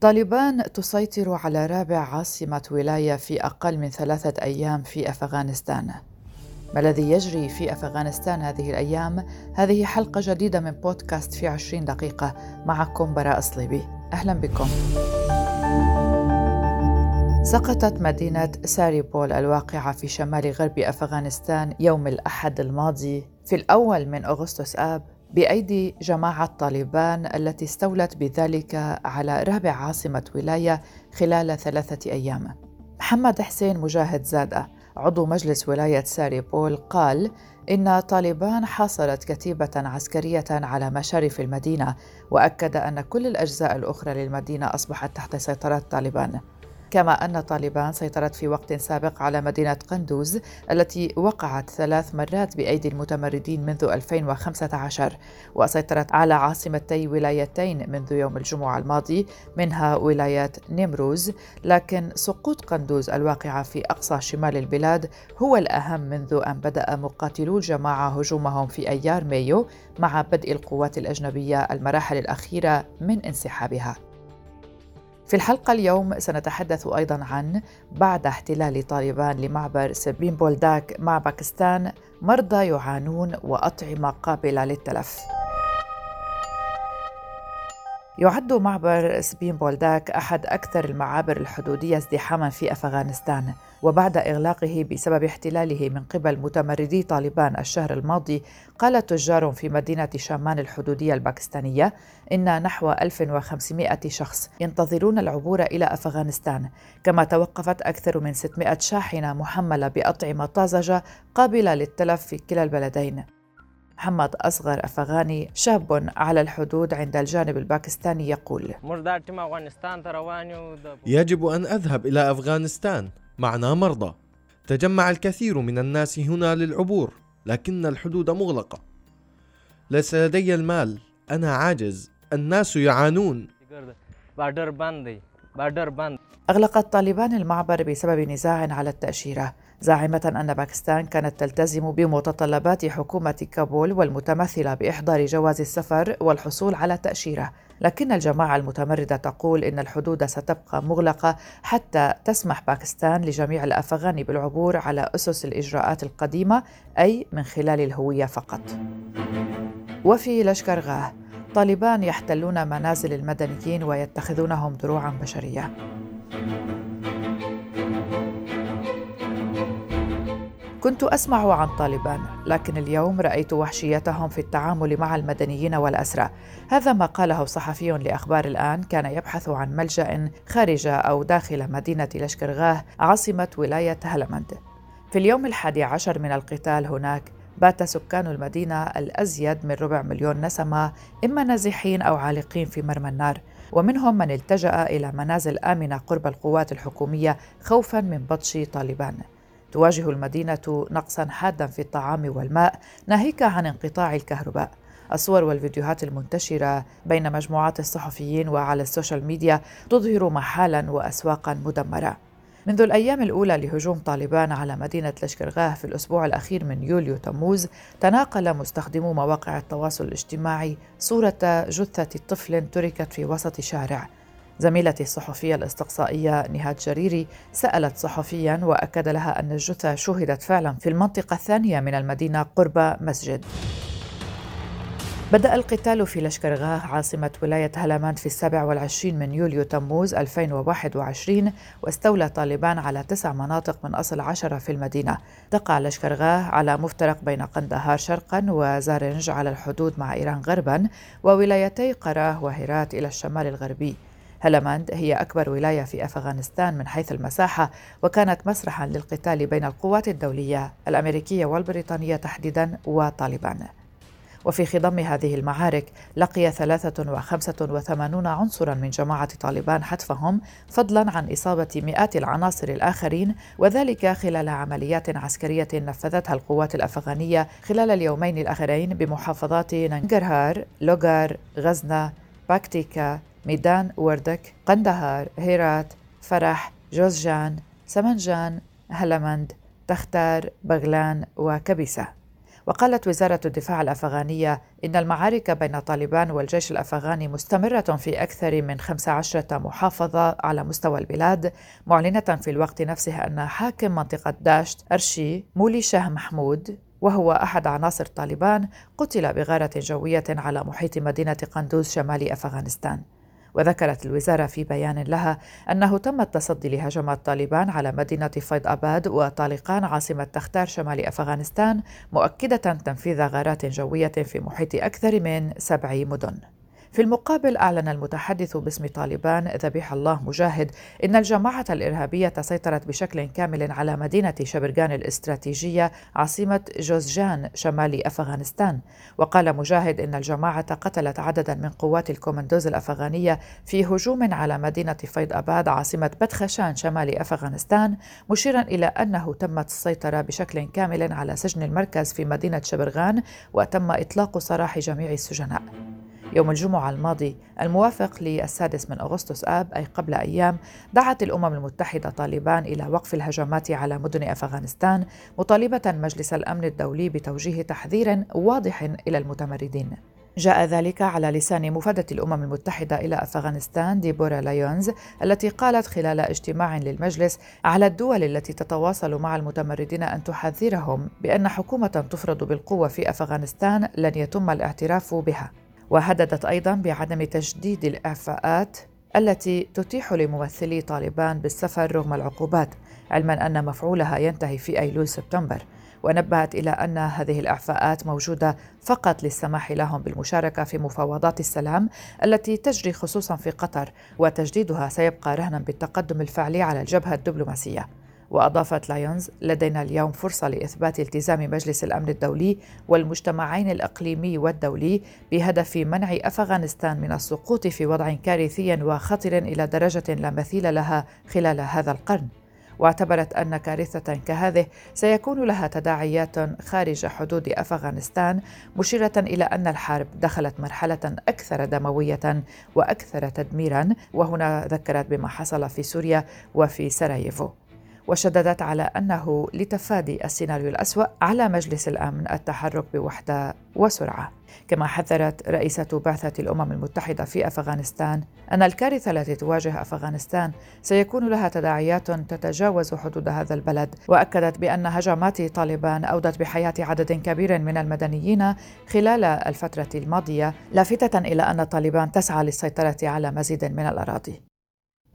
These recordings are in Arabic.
طالبان تسيطر على رابع عاصمة ولاية في أقل من ثلاثة أيام في أفغانستان. ما الذي يجري في أفغانستان هذه الأيام؟ هذه حلقة جديدة من بودكاست في عشرين دقيقة معكم براء صليبي أهلا بكم سقطت مدينة ساريبول الواقعة في شمال غرب أفغانستان يوم الأحد الماضي في الأول من أغسطس آب بأيدي جماعة طالبان التي استولت بذلك على رابع عاصمة ولاية خلال ثلاثة أيام. محمد حسين مجاهد زادة عضو مجلس ولاية ساريبول قال إن طالبان حاصرت كتيبة عسكرية على مشارف المدينة وأكد أن كل الأجزاء الأخرى للمدينة أصبحت تحت سيطرة طالبان. كما أن طالبان سيطرت في وقت سابق على مدينة قندوز التي وقعت ثلاث مرات بأيدي المتمردين منذ 2015 وسيطرت على عاصمتي ولايتين منذ يوم الجمعة الماضي منها ولاية نيمروز لكن سقوط قندوز الواقعة في أقصى شمال البلاد هو الأهم منذ أن بدأ مقاتلو الجماعة هجومهم في أيار مايو مع بدء القوات الأجنبية المراحل الأخيرة من انسحابها. في الحلقة اليوم سنتحدث أيضا عن بعد احتلال طالبان لمعبر سبين بولداك مع باكستان مرضى يعانون وأطعمة قابلة للتلف. يعد معبر سبين بولداك أحد أكثر المعابر الحدودية ازدحاما في أفغانستان وبعد إغلاقه بسبب احتلاله من قبل متمردي طالبان الشهر الماضي قال تجار في مدينة شامان الحدودية الباكستانية إن نحو 1500 شخص ينتظرون العبور إلى أفغانستان كما توقفت أكثر من 600 شاحنة محملة بأطعمة طازجة قابلة للتلف في كلا البلدين. محمد أصغر أفغاني شاب على الحدود عند الجانب الباكستاني يقول. يجب أن أذهب إلى أفغانستان. معنا مرضى. تجمع الكثير من الناس هنا للعبور لكن الحدود مغلقة. ليس لدي المال. أنا عاجز. الناس يعانون. أغلقت طالبان المعبر بسبب نزاع على التأشيرة. زاعمة أن باكستان كانت تلتزم بمتطلبات حكومة كابول والمتمثلة بإحضار جواز السفر والحصول على تأشيرة. لكن الجماعة المتمردة تقول إن الحدود ستبقى مغلقة حتى تسمح باكستان لجميع الأفغان بالعبور على أسس الإجراءات القديمة أي من خلال الهوية فقط. وفي لشكرغاه طالبان يحتلون منازل المدنيين ويتخذونهم دروعا بشرية. كنت أسمع عن طالبان لكن اليوم رأيت وحشيتهم في التعامل مع المدنيين والأسرى. هذا ما قاله صحفي لأخبار الآن كان يبحث عن ملجأ خارج أو داخل مدينة لشكرغاه عاصمة ولاية هلمند في اليوم الحادي عشر من القتال هناك بات سكان المدينة الأزيد من ربع مليون نسمة إما نازحين أو عالقين في مرمى النار. ومنهم من التجأ إلى منازل آمنة قرب القوات الحكومية خوفا من بطش طالبان. تواجه المدينة نقصا حادا في الطعام والماء ناهيك عن انقطاع الكهرباء. الصور والفيديوهات المنتشرة بين مجموعات الصحفيين وعلى ال social media تظهر محالا وأسواقا مدمرة. منذ الأيام الأولى لهجوم طالبان على مدينة لشكرغاه في الأسبوع الأخير من يوليو تموز تناقل مستخدمو مواقع التواصل الاجتماعي صورة جثة طفل تركت في وسط شارع. زميلتي الصحفية الاستقصائية نهاد جريري سألت صحفيا وأكد لها أن الجثة شهدت فعلا في المنطقة الثانية من المدينة قرب مسجد. بدأ القتال في لشكرغاه عاصمة ولاية هلمند في السابع والعشرين من يوليو تموز 2021 واستولى طالبان على تسع مناطق من أصل عشرة في المدينة. تقع لشكرغاه على مفترق بين قندهار شرقا وزارنج على الحدود مع إيران غربا وولايتي قراه وهرات إلى الشمال الغربي. هلمند هي أكبر ولاية في أفغانستان من حيث المساحة وكانت مسرحا للقتال بين القوات الدولية الأمريكية والبريطانية تحديدا وطالبان وفي خضم هذه المعارك لقي 385 عنصرا من جماعة طالبان حتفهم فضلا عن إصابة مئات العناصر الآخرين وذلك خلال عمليات عسكرية نفذتها القوات الأفغانية خلال اليومين الأخيرين بمحافظات ننجرهار، لوغار، غزنة، باكتيكا، ميدان وردك قندهار هيرات فرح جوزجان سمنجان هلمند تختار بغلان وكبسة وقالت وزارة الدفاع الأفغانية إن المعارك بين طالبان والجيش الأفغاني مستمرة في أكثر من 15 محافظة على مستوى البلاد معلنة في الوقت نفسه أن حاكم منطقة داشت أرشي مولي شاه محمود وهو أحد عناصر طالبان قتل بغارة جوية على محيط مدينة قندوز شمال أفغانستان. وذكرت الوزارة في بيان لها أنه تم التصدي لهجمات طالبان على مدينة فيض أباد وطالقان عاصمة تختار شمال أفغانستان مؤكدة تنفيذ غارات جوية في محيط أكثر من سبع مدن. في المقابل أعلن المتحدث باسم طالبان ذبيح الله مجاهد إن الجماعة الإرهابية سيطرت بشكل كامل على مدينة شبرغان الاستراتيجية عاصمة جوزجان شمال أفغانستان. وقال مجاهد إن الجماعة قتلت عددا من قوات الكومندوز الأفغانية في هجوم على مدينة فيض أباد عاصمة بدخشان شمال أفغانستان مشيرا إلى أنه تمت السيطرة بشكل كامل على سجن المركز في مدينة شبرغان وتم إطلاق سراح جميع السجناء. يوم الجمعة الماضي الموافق للسادس من أغسطس آب أي قبل أيام دعت الأمم المتحدة طالبان إلى وقف الهجمات على مدن أفغانستان مطالبة مجلس الأمن الدولي بتوجيه تحذير واضح إلى المتمردين. جاء ذلك على لسان مفادة الأمم المتحدة إلى أفغانستان ديبورا لايونز التي قالت خلال اجتماع للمجلس على الدول التي تتواصل مع المتمردين أن تحذرهم بأن حكومة تفرض بالقوة في أفغانستان لن يتم الاعتراف بها. وهددت أيضا بعدم تجديد الاعفاءات التي تتيح لممثلي طالبان بالسفر رغم العقوبات علما أن مفعولها ينتهي في أيلول سبتمبر. ونبهت إلى أن هذه الاعفاءات موجودة فقط للسماح لهم بالمشاركة في مفاوضات السلام التي تجري خصوصا في قطر وتجديدها سيبقى رهنا بالتقدم الفعلي على الجبهة الدبلوماسية. وأضافت لايونز لدينا اليوم فرصة لإثبات التزام مجلس الأمن الدولي والمجتمعين الإقليمي والدولي بهدف منع أفغانستان من السقوط في وضع كارثي وخطر إلى درجة لا مثيل لها خلال هذا القرن. واعتبرت أن كارثة كهذه سيكون لها تداعيات خارج حدود أفغانستان مشيرة إلى أن الحرب دخلت مرحلة أكثر دموية وأكثر تدميرا وهنا ذكرت بما حصل في سوريا وفي سراييفو وشددت على أنه لتفادي السيناريو الأسوأ على مجلس الأمن التحرك بوحدة وسرعة. كما حذرت رئيسة بعثة الأمم المتحدة في أفغانستان أن الكارثة التي تواجه أفغانستان سيكون لها تداعيات تتجاوز حدود هذا البلد. وأكدت بأن هجمات طالبان أودت بحياة عدد كبير من المدنيين خلال الفترة الماضية لافتة إلى أن طالبان تسعى للسيطرة على مزيد من الأراضي.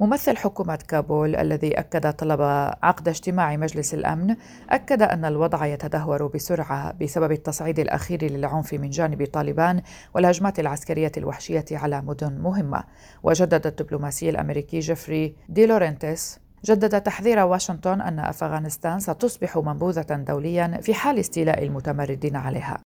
ممثل حكومة كابول الذي أكد طلب عقد اجتماع مجلس الأمن أكد أن الوضع يتدهور بسرعة بسبب التصعيد الأخير للعنف من جانب طالبان والهجمات العسكرية الوحشية على مدن مهمة. وجدد الدبلوماسي الأمريكي جيفري دي لورنتيس جدد تحذير واشنطن أن أفغانستان ستصبح منبوذة دوليا في حال استيلاء المتمردين عليها.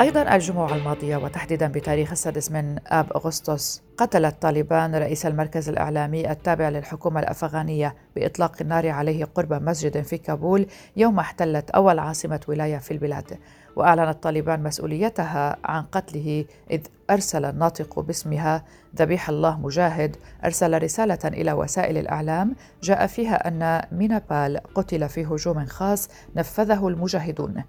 أيضا الجمعة الماضية وتحديدا بتاريخ السادس من آب أغسطس قتلت طالبان رئيس المركز الإعلامي التابع للحكومة الأفغانية بإطلاق النار عليه قرب مسجد في كابول يوم احتلت أول عاصمة ولاية في البلاد. وأعلنت طالبان مسؤوليتها عن قتله إذ أرسل الناطق باسمها ذبيح الله مجاهد أرسل رسالة إلى وسائل الإعلام جاء فيها أن مينابال قتل في هجوم خاص نفذه المجاهدون.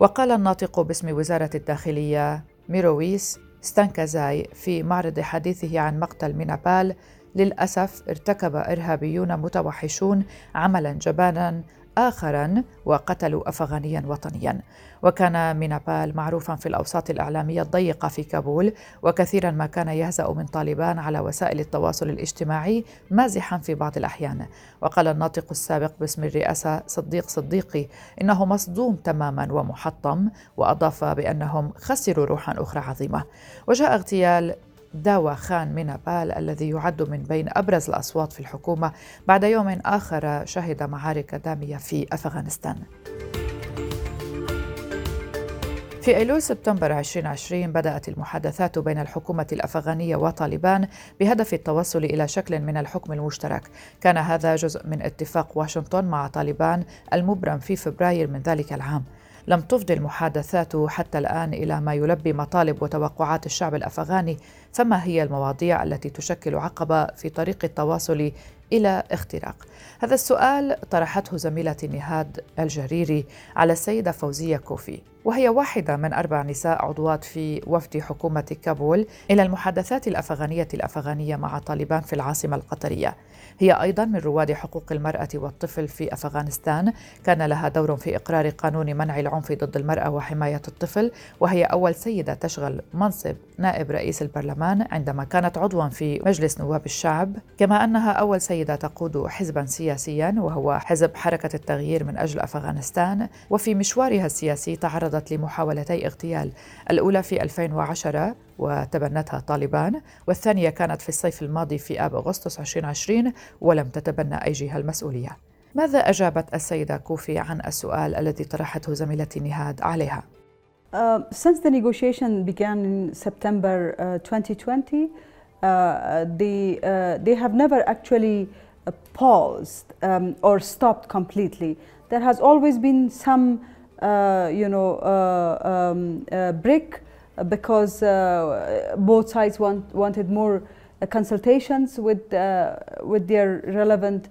وقال الناطق باسم وزارة الداخلية ميرويس ستانكازاي في معرض حديثه عن مقتل مينابال للأسف ارتكب إرهابيون متوحشون عملا جبانا آخرا وقتلوا أفغانيا وطنيا. وكان مينابال معروفا في الأوساط الإعلامية الضيقة في كابول وكثيرا ما كان يهزأ من طالبان على وسائل التواصل الاجتماعي مازحا في بعض الأحيان. وقال الناطق السابق باسم الرئاسة صديق صديقي إنه مصدوم تماما ومحطم وأضاف بأنهم خسروا روحا أخرى عظيمة. وجاء اغتيال داوا خان من نابال الذي يعد من بين أبرز الأصوات في الحكومة بعد يوم آخر شهد معارك دامية في أفغانستان. في أيلول سبتمبر 2020 بدأت المحادثات بين الحكومة الأفغانية وطالبان بهدف التوصل إلى شكل من الحكم المشترك. كان هذا جزء من اتفاق واشنطن مع طالبان المبرم في فبراير من ذلك العام. لم تفضي المحادثات حتى الآن إلى ما يلبي مطالب وتوقعات الشعب الأفغاني فما هي المواضيع التي تشكل عقبة في طريق التواصل إلى اختراق؟ هذا السؤال طرحته زميلتي نهاد الجريري على السيدة فوزية كوفي وهي واحدة من أربع نساء عضوات في وفد حكومة كابول إلى المحادثات الأفغانية الأفغانية مع طالبان في العاصمة القطرية. هي أيضا من رواد حقوق المرأة والطفل في أفغانستان. كان لها دور في إقرار قانون منع العنف ضد المرأة وحماية الطفل وهي أول سيدة تشغل منصب نائب رئيس البرلمان. عندما كانت عضوا في مجلس نواب الشعب كما أنها أول سيدة تقود حزبا سياسيا وهو حزب حركة التغيير من أجل أفغانستان وفي مشوارها السياسي تعرضت لمحاولتي اغتيال الأولى في 2010 وتبنتها طالبان والثانية كانت في الصيف الماضي في آب أغسطس 2020 ولم تتبنى أي جهة المسؤولية ماذا أجابت السيدة كوفي عن السؤال الذي طرحته زميلتي نهاد عليها؟ Uh, since the negotiation began in September uh, 2020, uh, they, uh, they have never actually uh, paused um, or stopped completely. There has always been some, you know, um, break because both sides want, wanted more consultations with, with their relevant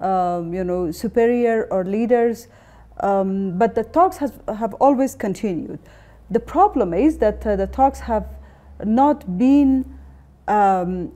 um, you know, superior or leaders. Um, but the talks has, have always continued. The problem is that the talks have not been um,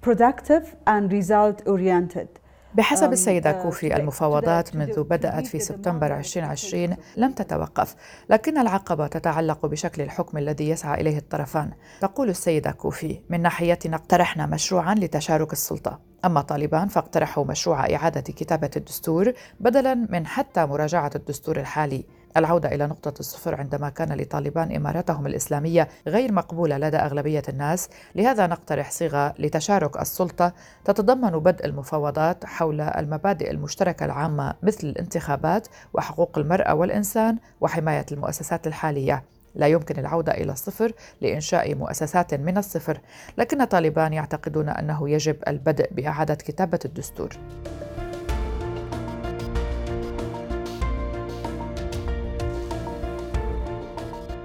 productive and result oriented. بحسب السيدة كوفي المفاوضات منذ بدأت في سبتمبر 2020 لم تتوقف لكن العقبة تتعلق بشكل الحكم الذي يسعى إليه الطرفان. تقول السيدة كوفي من ناحيتنا اقترحنا مشروعا لتشارك السلطة. أما طالبان فاقترحوا مشروع إعادة كتابة الدستور بدلا من حتى مراجعة الدستور الحالي. العودة إلى نقطة الصفر عندما كان لطالبان إمارتهم الإسلامية غير مقبولة لدى أغلبية الناس لهذا نقترح صيغة لتشارك السلطة تتضمن بدء المفاوضات حول المبادئ المشتركة العامة مثل الانتخابات وحقوق المرأة والإنسان وحماية المؤسسات الحالية لا يمكن العودة إلى الصفر لإنشاء مؤسسات من الصفر، لكن طالبان يعتقدون أنه يجب البدء بإعادة كتابة الدستور.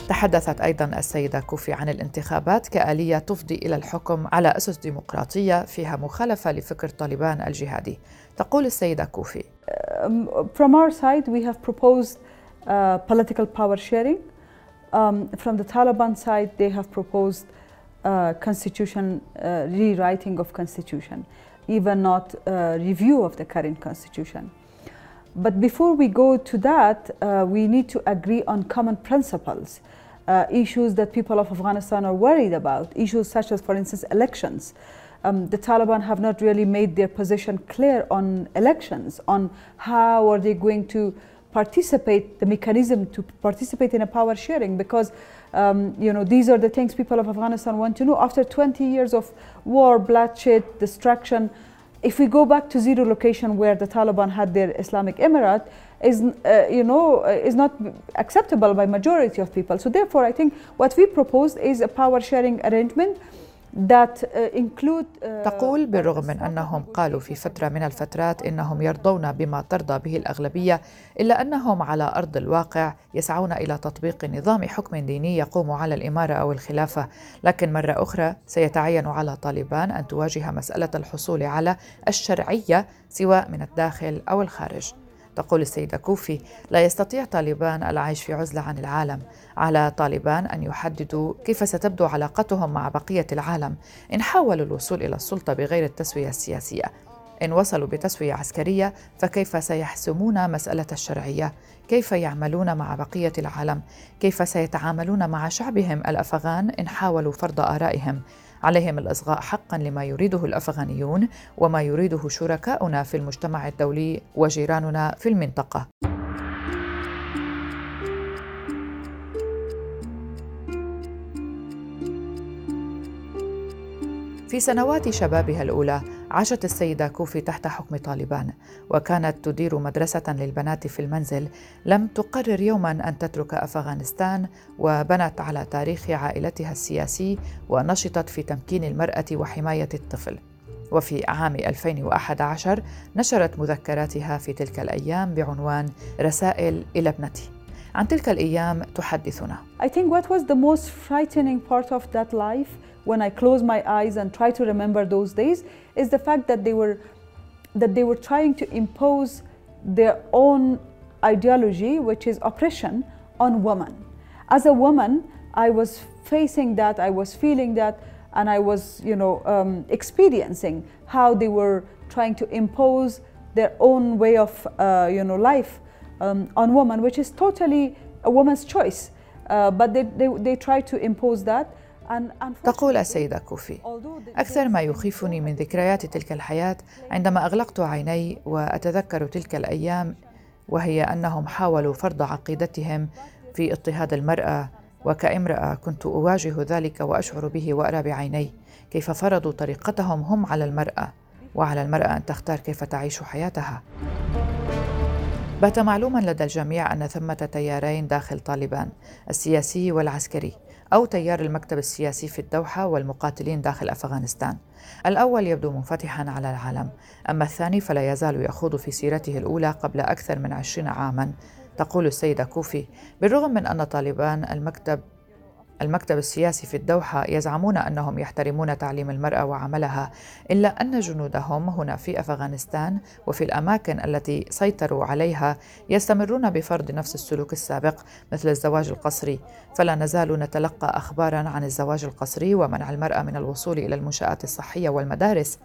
تحدثت أيضا السيدة كوفي عن الانتخابات كآلية تفضي إلى الحكم على أسس ديمقراطية فيها مخالفة لفكر طالبان الجهادي تقول السيدة كوفي From our side we have proposed uh, political power sharing um, From the Taliban side they have proposed uh, constitution uh, rewriting of constitution even not uh, review of the current constitution But before we go to that, uh, we need to agree on common principles, uh, issues that people of Afghanistan are worried about, issues such as, for instance, elections. Um, the Taliban have not really made their position clear on elections, on how are they going to participate, the mechanism to participate in a power sharing, because um, you know these are the things people of Afghanistan want to know. After 20 years of war, bloodshed, destruction, if we go back to zero location where the Taliban had their Islamic Emirate, is uh, you know uh, is not acceptable by majority of people. So therefore, I think what we proposed is a power sharing arrangement تقول بالرغم من أنهم قالوا في فترة من الفترات إنهم يرضون بما ترضى به الأغلبية إلا أنهم على أرض الواقع يسعون إلى تطبيق نظام حكم ديني يقوم على الإمارة أو الخلافة. لكن مرة أخرى سيتعين على طالبان أن تواجه مسألة الحصول على الشرعية سواء من الداخل أو الخارج. تقول السيدة كوفي لا يستطيع طالبان العيش في عزلة عن العالم على طالبان أن يحددوا كيف ستبدو علاقتهم مع بقية العالم إن حاولوا الوصول إلى السلطة بغير التسوية السياسية إن وصلوا بتسوية عسكرية فكيف سيحسمون مسألة الشرعية؟ كيف يعملون مع بقية العالم؟ كيف سيتعاملون مع شعبهم الأفغان إن حاولوا فرض آرائهم؟ عليهم الإصغاء حقا لما يريده الأفغانيون وما يريده شركاؤنا في المجتمع الدولي وجيراننا في المنطقة. في سنوات شبابها الأولى عاشت السيدة كوفي تحت حكم طالبان وكانت تدير مدرسة للبنات في المنزل. لم تقرر يوما أن تترك أفغانستان وبنت على تاريخ عائلتها السياسي ونشطت في تمكين المرأة وحماية الطفل. وفي عام 2011 نشرت مذكراتها في تلك الأيام بعنوان رسائل إلى ابنتي. عن تلك الأيام تحدثنا. I think what was the most frightening part of that life when I close my eyes and try to remember those days is the fact that they were that they were trying to impose their own ideology, which is oppression, on women. As a woman, I was facing that, I was feeling that, and I was, you know, um, experiencing how they were trying to impose their own way of, uh, you know, life um, on women, which is totally a woman's choice. Uh, but they, they, they try to impose that. تقول السيدة كوفي أكثر ما يخيفني من ذكريات تلك الحياة عندما أغلقت عيني وأتذكر تلك الأيام وهي أنهم حاولوا فرض عقيدتهم في اضطهاد المرأة وكامرأة كنت أواجه ذلك وأشعر به وأرى بعيني كيف فرضوا طريقتهم هم على المرأة وعلى المرأة أن تختار كيف تعيش حياتها. بات معلوما لدى الجميع أن ثمة تيارين داخل طالبان السياسي والعسكري. أو تيار المكتب السياسي في الدوحة والمقاتلين داخل أفغانستان. الأول يبدو منفتحا على العالم أما الثاني فلا يزال يخوض في سيرته الأولى قبل أكثر من عشرين عاما. تقول السيدة كوفي بالرغم من أن طالبان المكتب المكتب السياسي في الدوحة يزعمون أنهم يحترمون تعليم المرأة وعملها إلا أن جنودهم هنا في أفغانستان وفي الأماكن التي سيطروا عليها يستمرون بفرض نفس السلوك السابق مثل الزواج القسري فلا نزال نتلقى أخبارا عن الزواج القسري ومنع المرأة من الوصول إلى المنشآت الصحية والمدارس.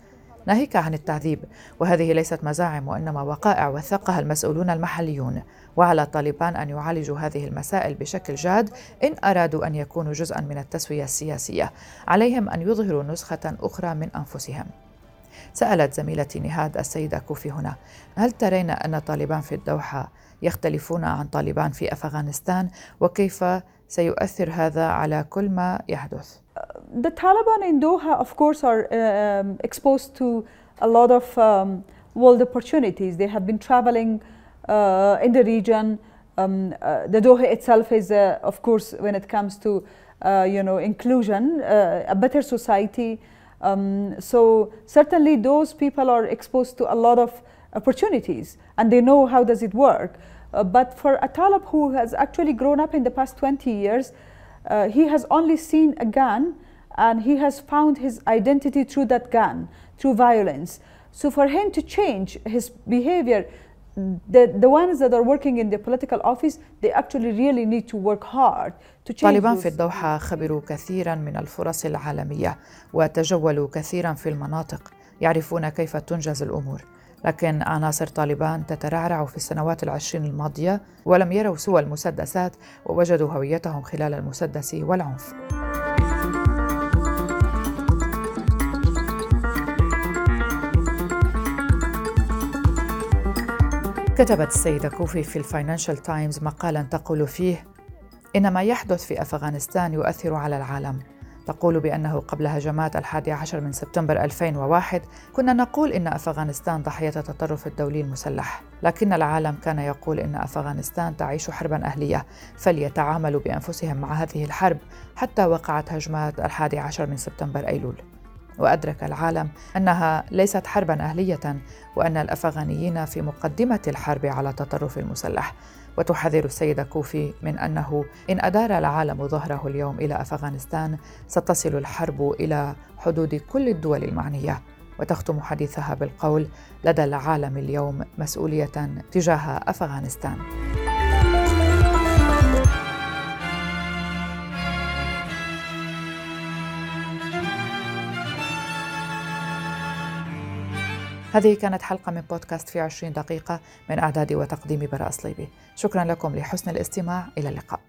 ناهيك عن التعذيب وهذه ليست مزاعم وإنما وقائع وثقها المسؤولون المحليون. وعلى طالبان أن يعالجوا هذه المسائل بشكل جاد إن أرادوا أن يكونوا جزءا من التسوية السياسية. عليهم أن يظهروا نسخة أخرى من أنفسهم. سألت زميلتي نهاد السيدة كوفي هنا هل ترين أن طالبان في الدوحة يختلفون عن طالبان في أفغانستان؟ وكيف سيؤثر هذا على كل ما يحدث؟ The Taliban in Doha, of course, are uh, um, exposed to a lot of um, world opportunities. They have been traveling uh, in the region. Um, uh, the Doha itself is, uh, of course, when it comes to uh, you know inclusion, uh, a better society. Um, so certainly, those people are exposed to a lot of opportunities, and they know how does it work. but for a Talib who has actually grown up in the past 20 years, he has only seen a gun and he has found his identity through that gun, through violence. So for him to change his behavior, the, the ones that are working in the political office, they actually really need to work hard to change طالبان في الدوحة خبروا كثيرا من الفرص العالمية وتجولوا كثيرا في المناطق يعرفون كيف تنجز الأمور. لكن عناصر طالبان تترعرع في السنوات العشرين الماضية ولم يروا سوى المسدسات ووجدوا هويتهم خلال المسدس والعنف. كتبت السيدة كوفي في الفاينانشال تايمز مقالا تقول فيه إن ما يحدث في أفغانستان يؤثر على العالم. تقول بأنه قبل هجمات الحادي عشر من سبتمبر 2001 كنا نقول إن أفغانستان ضحية التطرف الدولي المسلح. لكن العالم كان يقول إن أفغانستان تعيش حربا أهلية فليتعاملوا بأنفسهم مع هذه الحرب حتى وقعت هجمات الحادي عشر من سبتمبر أيلول. وأدرك العالم أنها ليست حربا أهلية وأن الأفغانيين في مقدمة الحرب على التطرف المسلح. وتحذر السيدة كوفي من أنه إن أدار العالم ظهره اليوم إلى أفغانستان ستصل الحرب إلى حدود كل الدول المعنية. وتختم حديثها بالقول لدى العالم اليوم مسؤولية تجاه أفغانستان. هذه كانت حلقة من بودكاست في عشرين دقيقة من إعدادي وتقديمي براء صليبي شكرا لكم لحسن الاستماع. إلى اللقاء.